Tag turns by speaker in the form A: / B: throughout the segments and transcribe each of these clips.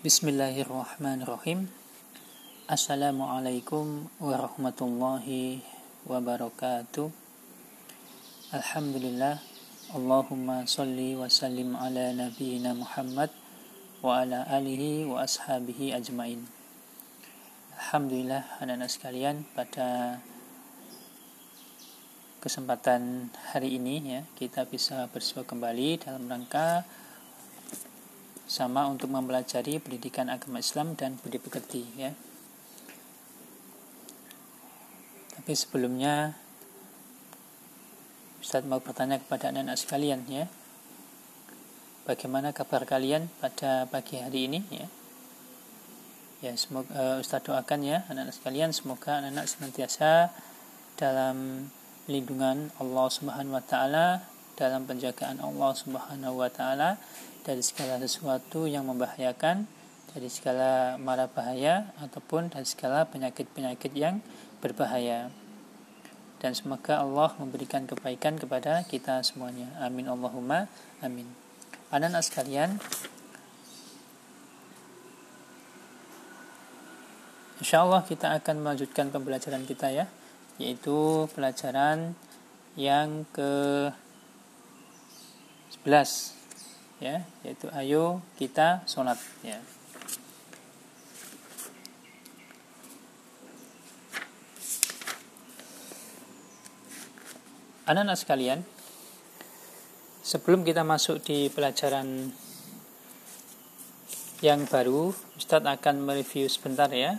A: Bismillahirrahmanirrahim. Assalamualaikum warahmatullahi wabarakatuh. Alhamdulillah. Allahumma salli wa sallim ala nabiyyina Muhammad wa ala alihi wa ashabihi ajmain. Alhamdulillah anak-anak sekalian pada kesempatan hari ini ya kita bisa bersua kembali dalam rangka sama untuk mempelajari pendidikan agama Islam dan budi pekerti ya. Tapi sebelumnya Ustaz mau bertanya kepada anak-anak sekalian ya. Bagaimana kabar kalian pada pagi hari ini ya? Ya, semoga uh, Ustaz doakan ya anak-anak sekalian semoga anak-anak senantiasa dalam lindungan Allah Subhanahu wa taala, dalam penjagaan Allah Subhanahu wa taala dari segala sesuatu yang membahayakan, dari segala mara bahaya ataupun dari segala penyakit-penyakit yang berbahaya. Dan semoga Allah memberikan kebaikan kepada kita semuanya. Amin Allahumma amin. Anak-anak sekalian, Insya Allah kita akan melanjutkan pembelajaran kita ya, yaitu pelajaran yang ke 11 ya yaitu ayo kita sholat ya. Anak-anak sekalian sebelum kita masuk di pelajaran yang baru Ustadz akan mereview sebentar ya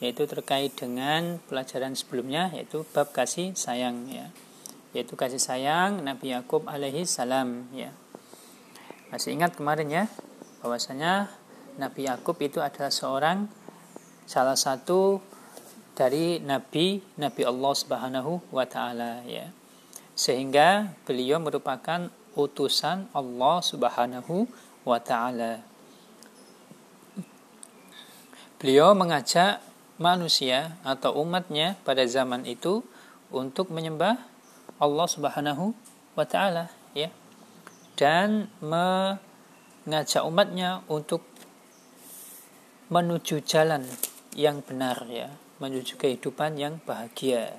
A: yaitu terkait dengan pelajaran sebelumnya yaitu bab kasih sayang ya yaitu kasih sayang Nabi Yakub alaihi salam ya masih ingat kemarin ya, bahwasanya Nabi Yakub itu adalah seorang salah satu dari nabi Nabi Allah Subhanahu wa taala ya. Sehingga beliau merupakan utusan Allah Subhanahu wa taala. Beliau mengajak manusia atau umatnya pada zaman itu untuk menyembah Allah Subhanahu wa taala ya. Dan mengajak umatnya untuk menuju jalan yang benar ya, menuju kehidupan yang bahagia.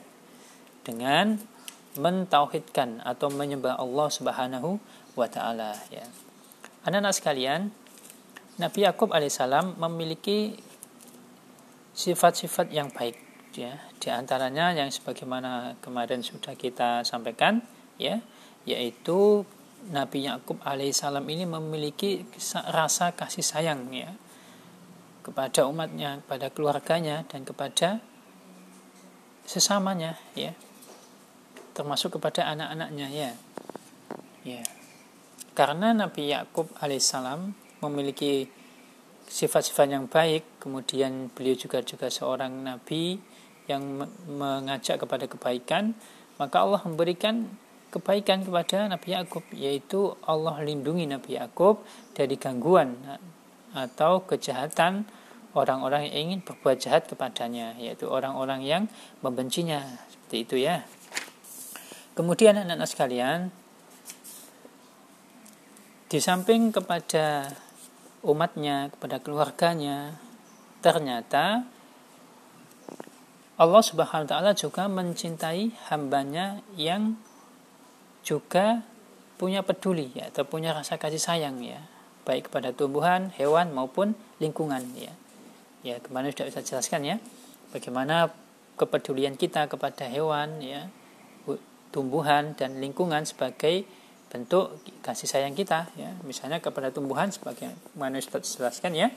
A: Dengan mentauhidkan atau menyembah Allah Subhanahu wa taala ya. Anak-anak sekalian, Nabi Yakub alaihissalam memiliki sifat-sifat yang baik ya. Di antaranya yang sebagaimana kemarin sudah kita sampaikan ya, yaitu Nabi Yakub alaihissalam ini memiliki rasa kasih sayang ya kepada umatnya, kepada keluarganya dan kepada sesamanya ya. Termasuk kepada anak-anaknya ya. Ya. Karena Nabi Yakub alaihissalam memiliki sifat-sifat yang baik, kemudian beliau juga juga seorang nabi yang mengajak kepada kebaikan, maka Allah memberikan kebaikan kepada Nabi Yakub yaitu Allah lindungi Nabi Yakub dari gangguan atau kejahatan orang-orang yang ingin berbuat jahat kepadanya yaitu orang-orang yang membencinya seperti itu ya. Kemudian anak-anak sekalian di samping kepada umatnya kepada keluarganya ternyata Allah Subhanahu wa taala juga mencintai hambanya yang juga punya peduli ya atau punya rasa kasih sayang ya baik kepada tumbuhan, hewan maupun lingkungan ya. Ya, kemarin sudah bisa jelaskan ya bagaimana kepedulian kita kepada hewan ya, tumbuhan dan lingkungan sebagai bentuk kasih sayang kita ya. Misalnya kepada tumbuhan sebagai sudah jelaskan ya.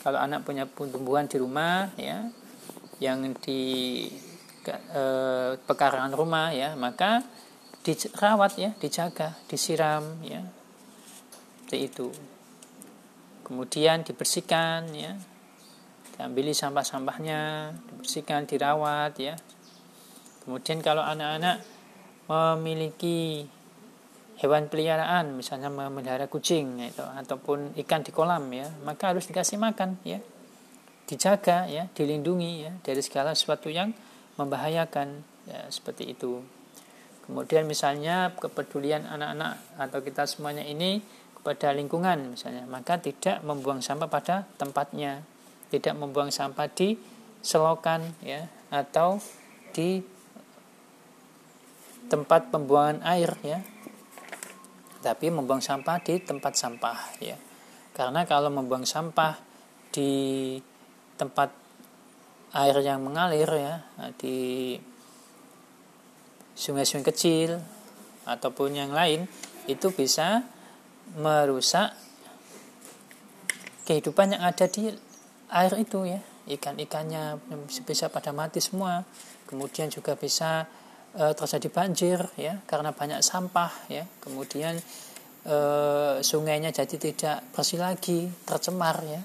A: Kalau anak punya tumbuhan di rumah ya yang di eh, pekarangan rumah ya, maka dirawat ya, dijaga, disiram ya. Seperti itu. Kemudian dibersihkan ya. Diambili sampah-sampahnya, dibersihkan, dirawat ya. Kemudian kalau anak-anak memiliki hewan peliharaan, misalnya memelihara kucing itu ataupun ikan di kolam ya, maka harus dikasih makan ya. Dijaga ya, dilindungi ya dari segala sesuatu yang membahayakan ya seperti itu. Kemudian misalnya kepedulian anak-anak atau kita semuanya ini kepada lingkungan misalnya maka tidak membuang sampah pada tempatnya tidak membuang sampah di selokan ya atau di tempat pembuangan air ya tapi membuang sampah di tempat sampah ya karena kalau membuang sampah di tempat air yang mengalir ya di sungai-sungai kecil ataupun yang lain itu bisa merusak kehidupan yang ada di air itu ya. Ikan-ikannya bisa pada mati semua. Kemudian juga bisa e, terjadi banjir ya karena banyak sampah ya. Kemudian e, sungainya jadi tidak bersih lagi tercemar ya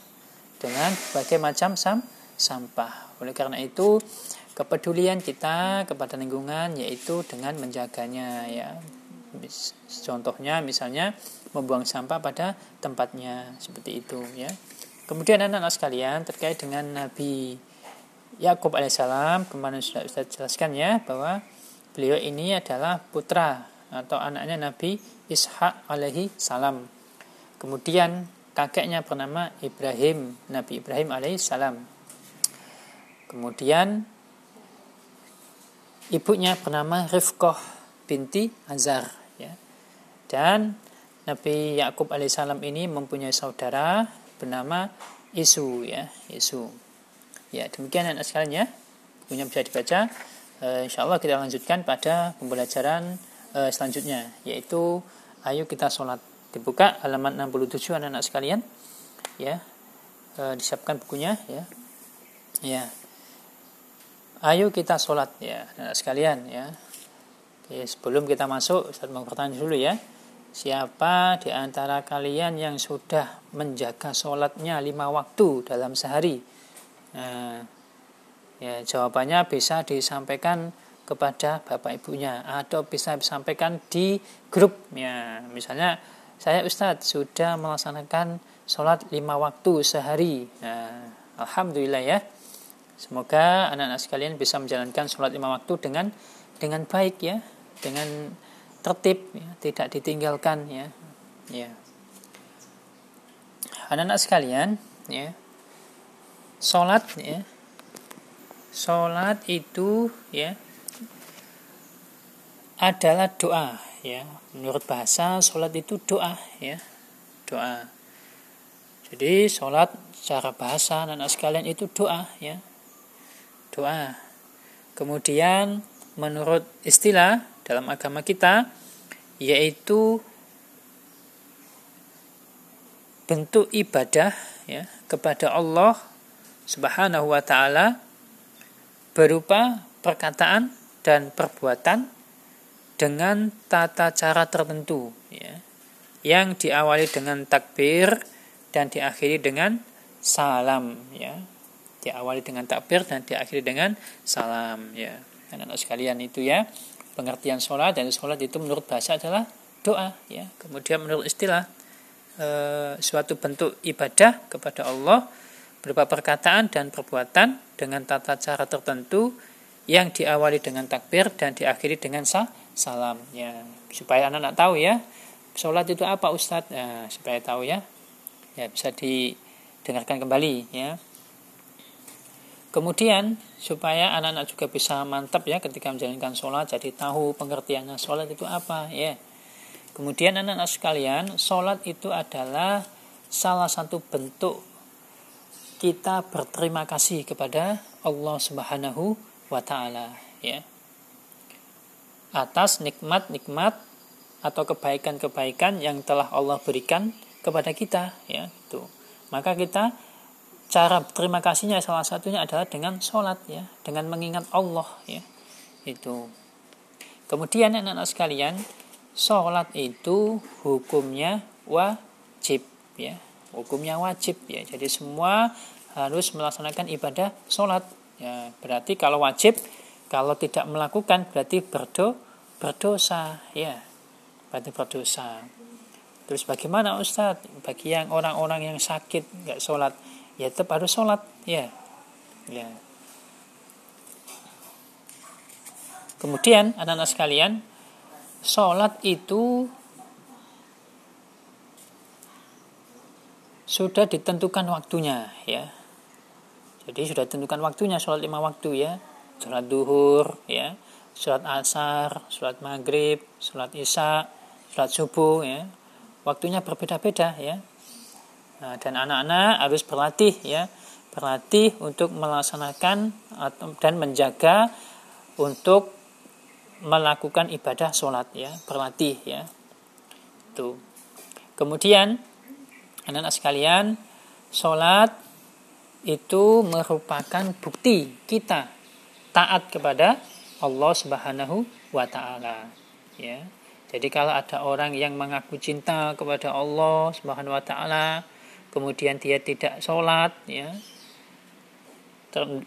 A: dengan berbagai macam sam sampah oleh karena itu kepedulian kita kepada lingkungan yaitu dengan menjaganya ya contohnya misalnya membuang sampah pada tempatnya seperti itu ya. Kemudian anak-anak sekalian terkait dengan Nabi Yakub alaihissalam kemarin sudah saya jelaskan ya bahwa beliau ini adalah putra atau anaknya Nabi Ishak alaihi salam. Kemudian kakeknya bernama Ibrahim, Nabi Ibrahim alaihissalam. Kemudian ibunya bernama Rifqah binti Azar ya. Dan Nabi Yakub alaihissalam ini mempunyai saudara bernama Isu ya, Isu. Ya, demikian anak sekalian ya. Bukunya bisa dibaca. E, insya Allah kita lanjutkan pada pembelajaran e, selanjutnya yaitu ayo kita sholat dibuka halaman 67 anak-anak sekalian. Ya. E, disiapkan bukunya ya. Ya. Ayo kita sholat ya anak sekalian ya. Oke, sebelum kita masuk Ustaz mau bertanya dulu ya. Siapa di antara kalian yang sudah menjaga sholatnya lima waktu dalam sehari? Nah, ya jawabannya bisa disampaikan kepada bapak ibunya atau bisa disampaikan di grup ya misalnya saya Ustadz sudah melaksanakan sholat lima waktu sehari. Nah, Alhamdulillah ya. Semoga anak-anak sekalian bisa menjalankan sholat lima waktu dengan dengan baik ya. Dengan tertib ya, tidak ditinggalkan ya. Ya. Anak-anak sekalian ya. Sholat ya. Sholat itu ya adalah doa ya. Menurut bahasa sholat itu doa ya. Doa. Jadi sholat secara bahasa anak-anak sekalian itu doa ya. Doa. Kemudian menurut istilah dalam agama kita yaitu bentuk ibadah ya kepada Allah Subhanahu wa taala berupa perkataan dan perbuatan dengan tata cara tertentu ya yang diawali dengan takbir dan diakhiri dengan salam ya. Diawali dengan takbir dan diakhiri dengan salam ya. Anak-anak sekalian itu ya pengertian sholat dan sholat itu menurut bahasa adalah doa ya. Kemudian menurut istilah e, suatu bentuk ibadah kepada Allah berupa perkataan dan perbuatan dengan tata cara tertentu yang diawali dengan takbir dan diakhiri dengan salam ya supaya anak-anak tahu ya sholat itu apa Ustadz ya, supaya tahu ya ya bisa didengarkan kembali ya Kemudian supaya anak-anak juga bisa mantap ya ketika menjalankan sholat, jadi tahu pengertiannya sholat itu apa ya. Kemudian anak-anak sekalian, sholat itu adalah salah satu bentuk kita berterima kasih kepada Allah Subhanahu wa taala ya. Atas nikmat-nikmat atau kebaikan-kebaikan yang telah Allah berikan kepada kita ya itu. Maka kita cara terima kasihnya salah satunya adalah dengan sholat ya dengan mengingat Allah ya itu kemudian anak-anak sekalian sholat itu hukumnya wajib ya hukumnya wajib ya. Jadi semua harus melaksanakan ibadah sholat ya. Berarti kalau wajib kalau tidak melakukan berarti berdo berdosa ya berarti berdosa. Terus bagaimana Ustadz bagi yang orang-orang yang sakit nggak sholat ya tetap harus sholat ya. Ya. Kemudian anak-anak sekalian sholat itu sudah ditentukan waktunya ya. Jadi sudah ditentukan waktunya sholat lima waktu ya. Sholat duhur ya sholat asar sholat maghrib sholat isya sholat subuh ya. Waktunya berbeda-beda ya. Nah, dan anak-anak harus berlatih ya. Berlatih untuk melaksanakan dan menjaga untuk melakukan ibadah sholat ya. Berlatih ya. Itu kemudian anak-anak sekalian sholat itu merupakan bukti kita taat kepada Allah Subhanahu wa taala. Ya. Jadi kalau ada orang yang mengaku cinta kepada Allah Subhanahu wa taala kemudian dia tidak sholat ya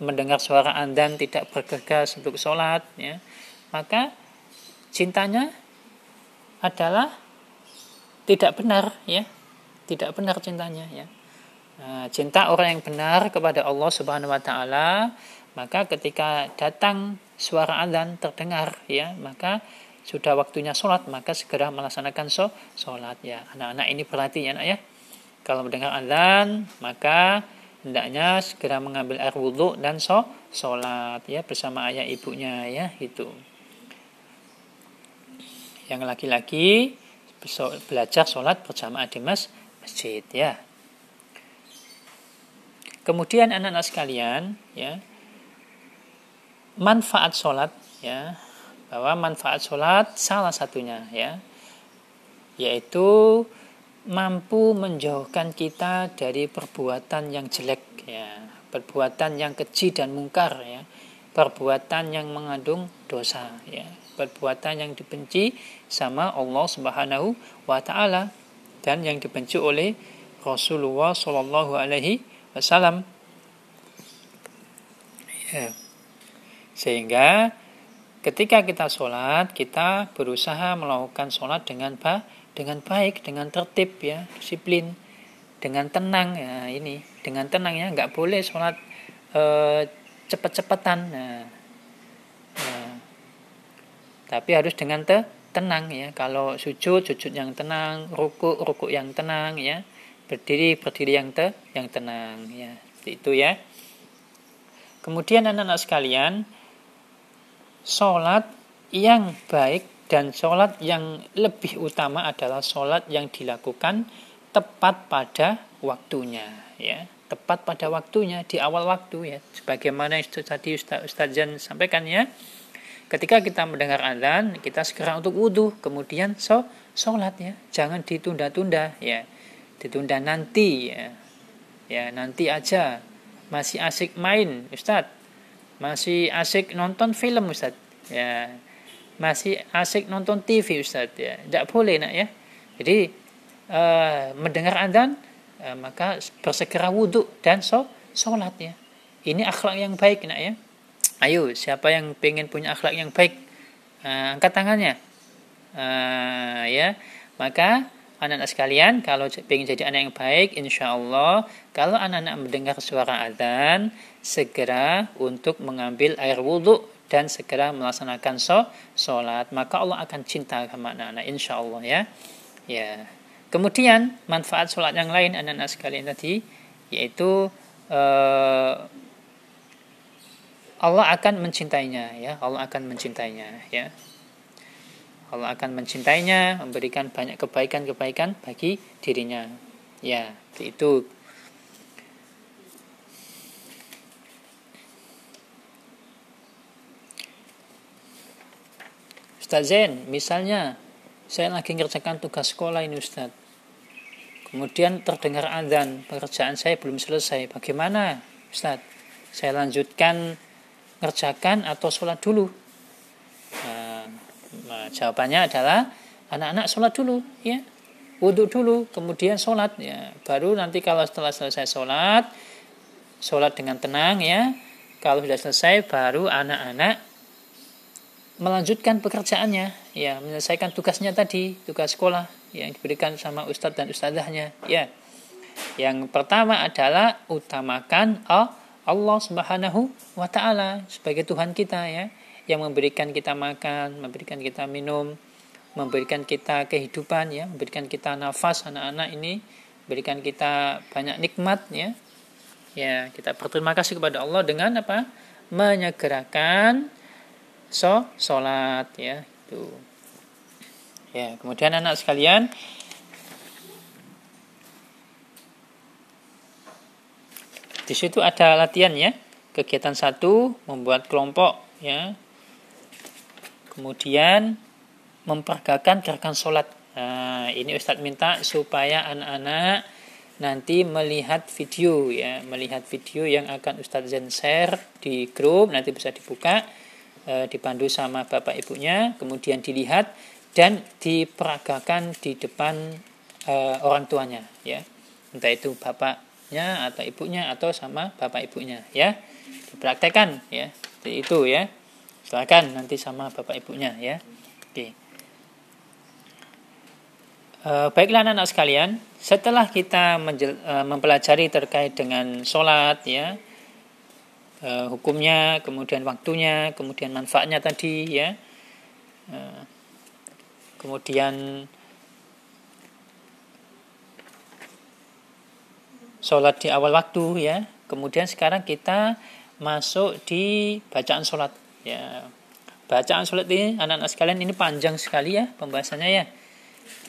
A: mendengar suara andan tidak bergegas untuk sholat ya maka cintanya adalah tidak benar ya. Tidak benar cintanya ya. Nah, cinta orang yang benar kepada Allah Subhanahu wa taala, maka ketika datang suara azan terdengar ya, maka sudah waktunya sholat, maka segera melaksanakan so, sholat ya. Anak-anak ini berarti ya, anak ya. Kalau mendengar azan, maka hendaknya segera mengambil air wudhu dan so, sholat ya bersama ayah ibunya ya itu. Yang laki-laki belajar sholat bersama di masjid ya. Kemudian anak-anak sekalian, ya, manfaat sholat, ya, bahwa manfaat sholat salah satunya, ya, yaitu mampu menjauhkan kita dari perbuatan yang jelek, ya, perbuatan yang keji dan mungkar, ya, perbuatan yang mengandung dosa, ya, perbuatan yang dibenci sama Allah Subhanahu wa taala dan yang dibenci oleh Rasulullah Shallallahu alaihi Wassalam. Ya. Sehingga ketika kita sholat, kita berusaha melakukan sholat dengan ba dengan baik, dengan tertib ya, disiplin, dengan tenang. Ya ini, dengan tenang ya, nggak boleh sholat e, cepet-cepetan. Nah, nah, tapi harus dengan te tenang ya. Kalau sujud, sujud yang tenang, ruku, ruku yang tenang ya. Berdiri berdiri yang te yang tenang ya. Itu ya. Kemudian anak-anak sekalian sholat yang baik dan sholat yang lebih utama adalah sholat yang dilakukan tepat pada waktunya ya. Tepat pada waktunya di awal waktu ya. Sebagaimana itu tadi Ustaz, Ustaz Jan sampaikan ya. Ketika kita mendengar azan kita segera untuk wudhu kemudian so sholat ya. Jangan ditunda-tunda ya. Ditunda nanti ya. Ya nanti aja. Masih asik main Ustadz masih asik nonton film Ustadz ya. Masih asik nonton TV Ustadz ya. Tidak boleh nak ya. Jadi uh, mendengar adzan uh, maka bersegera wudhu dan so sholat ya. Ini akhlak yang baik nak ya. Ayo siapa yang pengen punya akhlak yang baik uh, angkat tangannya. Uh, ya. Maka anak-anak sekalian, kalau ingin jadi anak yang baik, insya Allah, kalau anak-anak mendengar suara adzan, segera untuk mengambil air wudhu dan segera melaksanakan sholat, maka Allah akan cinta sama anak-anak, insya Allah ya. Ya. Kemudian manfaat sholat yang lain anak-anak sekalian tadi, yaitu uh, Allah akan mencintainya, ya. Allah akan mencintainya, ya. Allah akan mencintainya, memberikan banyak kebaikan-kebaikan bagi dirinya. Ya, itu. Ustaz Zain, misalnya saya lagi ngerjakan tugas sekolah ini Ustaz. Kemudian terdengar azan, pekerjaan saya belum selesai. Bagaimana Ustaz? Saya lanjutkan ngerjakan atau sholat dulu? Nah, jawabannya adalah anak-anak sholat dulu, ya, wudhu dulu, kemudian sholat, ya. Baru nanti kalau setelah selesai sholat, sholat dengan tenang, ya. Kalau sudah selesai, baru anak-anak melanjutkan pekerjaannya, ya, menyelesaikan tugasnya tadi, tugas sekolah yang diberikan sama ustadz dan ustadzahnya, ya. Yang pertama adalah utamakan Allah Subhanahu wa taala sebagai Tuhan kita ya yang memberikan kita makan, memberikan kita minum, memberikan kita kehidupan ya, memberikan kita nafas anak-anak ini berikan kita banyak nikmat ya. Ya, kita berterima kasih kepada Allah dengan apa? Menyegerakan so salat ya, itu. Ya, kemudian anak sekalian, di situ ada latihan ya. Kegiatan satu membuat kelompok ya. Kemudian memperagakan gerakan sholat. Nah, ini Ustadz minta supaya anak-anak nanti melihat video ya, melihat video yang akan Ustadz Zen share di grup, nanti bisa dibuka, e, dipandu sama bapak ibunya, kemudian dilihat dan diperagakan di depan e, orang tuanya ya, entah itu bapaknya atau ibunya atau sama bapak ibunya ya, dipraktekkan ya, itu ya, silakan nanti sama bapak ibunya ya, oke. Eh, baiklah anak-anak sekalian, setelah kita uh, mempelajari terkait dengan sholat, ya, uh, hukumnya, kemudian waktunya, kemudian manfaatnya tadi, ya, uh, kemudian sholat di awal waktu, ya, kemudian sekarang kita masuk di bacaan sholat, ya, bacaan sholat ini anak-anak sekalian ini panjang sekali ya pembahasannya ya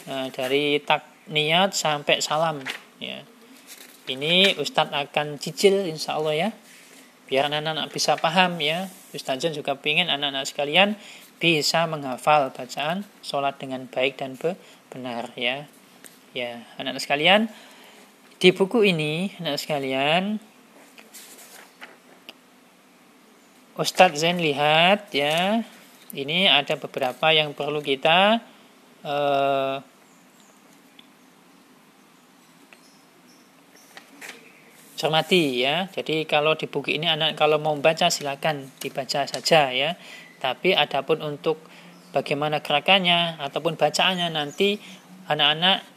A: Nah, dari tak niat sampai salam ya. Ini Ustadz akan cicil insya Allah ya. Biar anak-anak bisa paham ya. Ustadz juga ingin anak-anak sekalian bisa menghafal bacaan sholat dengan baik dan benar ya. Ya, anak-anak sekalian, di buku ini, anak sekalian, Ustadz Zen lihat ya, ini ada beberapa yang perlu kita uh, cermati ya. Jadi kalau di buku ini anak kalau mau baca silakan dibaca saja ya. Tapi adapun untuk bagaimana gerakannya ataupun bacaannya nanti anak-anak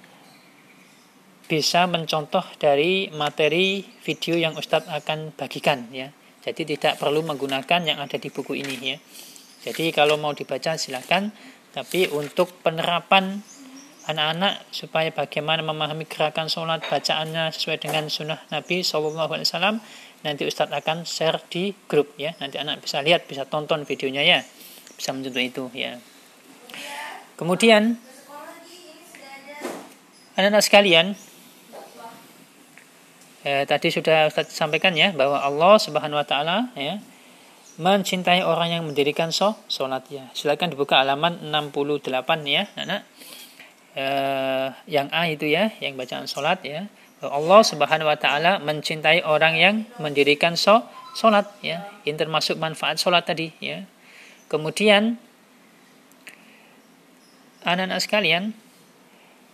A: bisa mencontoh dari materi video yang Ustadz akan bagikan ya. Jadi tidak perlu menggunakan yang ada di buku ini ya. Jadi kalau mau dibaca silakan, tapi untuk penerapan anak-anak supaya bagaimana memahami gerakan sholat bacaannya sesuai dengan sunnah Nabi SAW nanti Ustadz akan share di grup ya. Nanti anak bisa lihat bisa tonton videonya ya. Bisa mencontoh itu ya. Kemudian anak-anak sekalian eh, tadi sudah Ustadz sampaikan ya bahwa Allah Subhanahu Wa Taala ya mencintai orang yang mendirikan sholat ya silakan dibuka halaman 68 ya anak-anak uh, yang A itu ya, yang bacaan sholat ya. Allah Subhanahu Wa Taala mencintai orang yang mendirikan so, sholat ya. Ini termasuk manfaat sholat tadi ya. Kemudian anak-anak sekalian,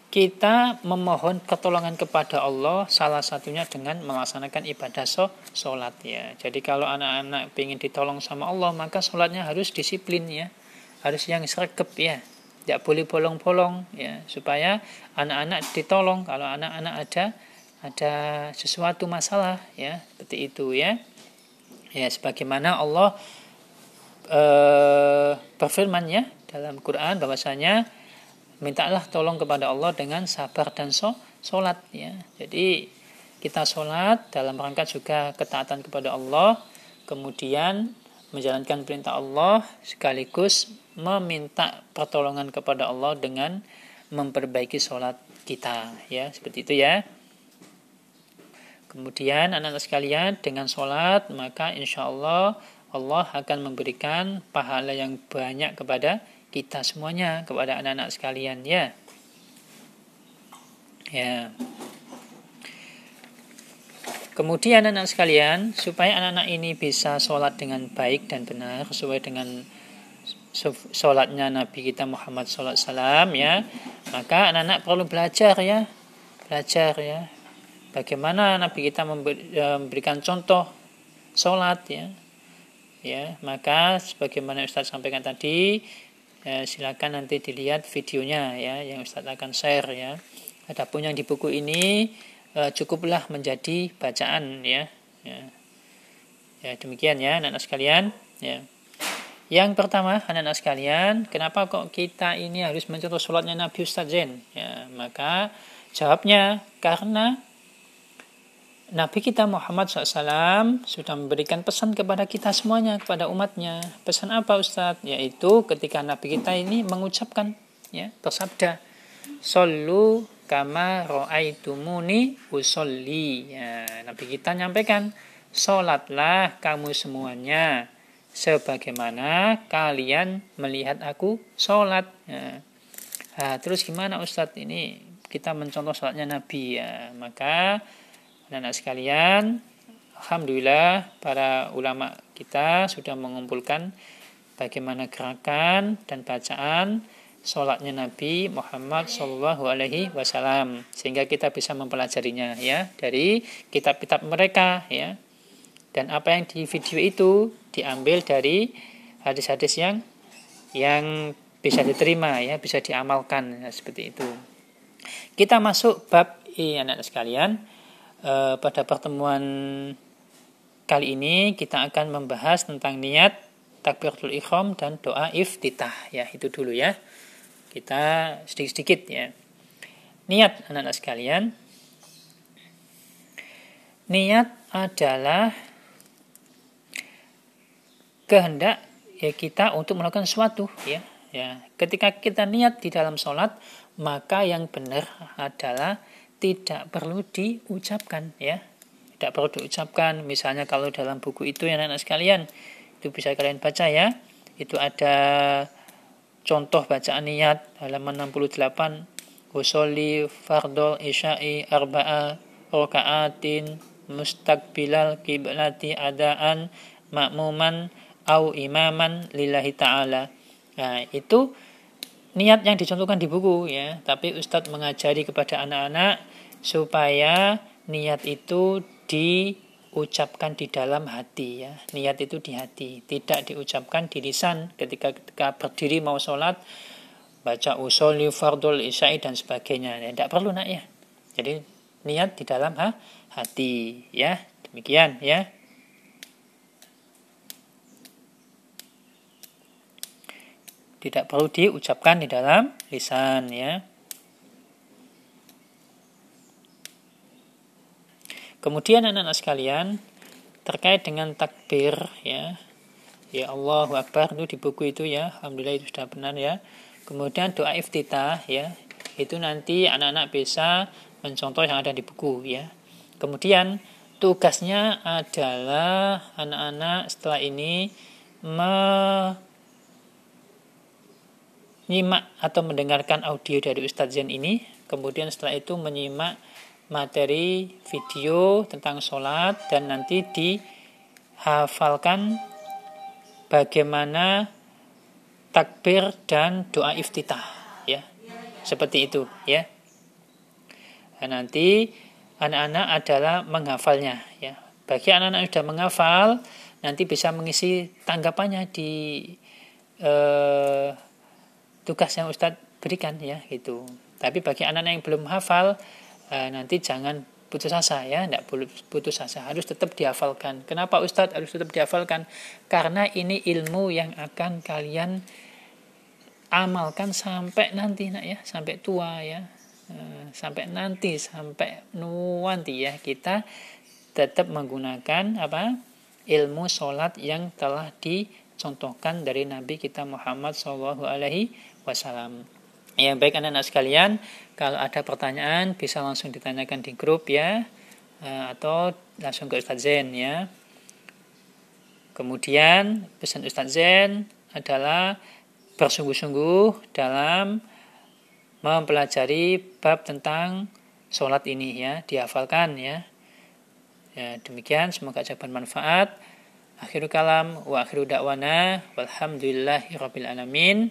A: kita memohon pertolongan kepada Allah salah satunya dengan melaksanakan ibadah sholat ya. Jadi kalau anak-anak ingin ditolong sama Allah maka sholatnya harus disiplin ya, harus yang sergap ya. Tidak boleh bolong-bolong ya. Supaya anak-anak ditolong. Kalau anak-anak ada ada sesuatu masalah ya seperti itu ya. Ya sebagaimana Allah eh, berfirman ya dalam Quran bahwasanya mintalah tolong kepada Allah dengan sabar dan so, solat ya. Jadi kita sholat dalam rangka juga ketaatan kepada Allah kemudian menjalankan perintah Allah sekaligus meminta pertolongan kepada Allah dengan memperbaiki sholat kita ya. Seperti itu ya. Kemudian anak-anak sekalian dengan sholat maka insya Allah Allah akan memberikan pahala yang banyak kepada kita semuanya kepada anak-anak sekalian ya. Ya. Kemudian anak sekalian, supaya anak-anak ini bisa sholat dengan baik dan benar sesuai dengan sholatnya Nabi kita Muhammad SAW ya, maka anak-anak perlu belajar ya, belajar ya, bagaimana Nabi kita e, memberikan contoh sholat ya, ya maka sebagaimana Ustaz sampaikan tadi, ya, silakan nanti dilihat videonya ya, yang Ustaz akan share ya. Adapun yang di buku ini uh, cukuplah menjadi bacaan ya. ya. Ya, demikian ya anak-anak sekalian, ya. Yang pertama, anak-anak sekalian, kenapa kok kita ini harus mencontoh sholatnya Nabi Ustaz Zain? Ya, maka Jawabnya karena Nabi kita Muhammad SAW sudah memberikan pesan kepada kita semuanya, kepada umatnya. Pesan apa Ustadz? Yaitu ketika Nabi kita ini mengucapkan, ya, bersabda, Sallu kama ro'aitumuni usolli. Ya, Nabi kita nyampaikan, Sholatlah kamu semuanya sebagaimana kalian melihat aku sholat. Ya. Nah, terus gimana Ustadz ini kita mencontoh sholatnya Nabi ya. Maka anak-anak sekalian, Alhamdulillah para ulama kita sudah mengumpulkan bagaimana gerakan dan bacaan sholatnya Nabi Muhammad Shallallahu Alaihi Wasallam sehingga kita bisa mempelajarinya ya dari kitab-kitab mereka ya. Dan apa yang di video itu diambil dari hadis-hadis yang yang bisa diterima ya bisa diamalkan ya, seperti itu. Kita masuk bab ini anak sekalian e, pada pertemuan kali ini kita akan membahas tentang niat takbiratul ikhram dan doa iftitah. Ya itu dulu ya. Kita sedikit-sedikit ya. Niat anak-anak sekalian. Niat adalah kehendak ya kita untuk melakukan sesuatu ya. Ya ketika kita niat di dalam sholat maka yang benar adalah tidak perlu diucapkan ya. Tidak perlu diucapkan. Misalnya kalau dalam buku itu ya anak-anak sekalian itu bisa kalian baca ya. Itu ada contoh bacaan niat halaman 68 Usoli fardol isya'i arba'a rokaatin mustaqbilal kiblati adaan makmuman au imaman lillahi ta'ala. Nah itu niat yang dicontohkan di buku ya. Tapi Ustadz mengajari kepada anak-anak supaya niat itu diucapkan di dalam hati ya. Niat itu di hati tidak diucapkan di lisan. Ketika ketika berdiri mau sholat baca usoli fardul isya'i dan sebagainya. Ya, tidak perlu nak ya. Jadi niat di dalam ha, hati ya. Demikian ya tidak perlu diucapkan di dalam lisan ya. Kemudian anak-anak sekalian terkait dengan takbir ya. Ya Allahu Akbar itu di buku itu ya. Alhamdulillah itu sudah benar ya. Kemudian doa iftitah ya. Itu nanti anak-anak bisa mencontoh yang ada di buku ya. Kemudian tugasnya adalah anak-anak setelah ini me menyimak atau mendengarkan audio dari Ustadz Zen ini, kemudian setelah itu menyimak materi video tentang sholat dan nanti dihafalkan bagaimana takbir dan doa iftitah ya. Seperti itu ya. Dan nanti anak-anak adalah menghafalnya ya. Bagi anak-anak sudah menghafal nanti bisa mengisi tanggapannya di eh, tugas yang Ustadz berikan ya gitu. Tapi bagi anak-anak yang belum hafal eh, nanti jangan putus asa ya, tidak boleh putus asa, harus tetap dihafalkan. Kenapa Ustadz harus tetap dihafalkan? Karena ini ilmu yang akan kalian amalkan sampai nanti nak ya, sampai tua ya, eh, sampai nanti sampai nuanti ya kita tetap menggunakan apa ilmu sholat yang telah dicontohkan dari Nabi kita Muhammad Shallallahu Alaihi wasallam. Ya baik anak-anak sekalian, kalau ada pertanyaan bisa langsung ditanyakan di grup ya eh, atau langsung ke Ustadz Zen ya. Kemudian pesan Ustadz Zen adalah bersungguh-sungguh dalam mempelajari bab tentang sholat ini ya, dihafalkan ya. Ya, demikian semoga jawaban manfaat. Akhirul kalam wa akhiru da'wana walhamdulillahi rabbil alamin.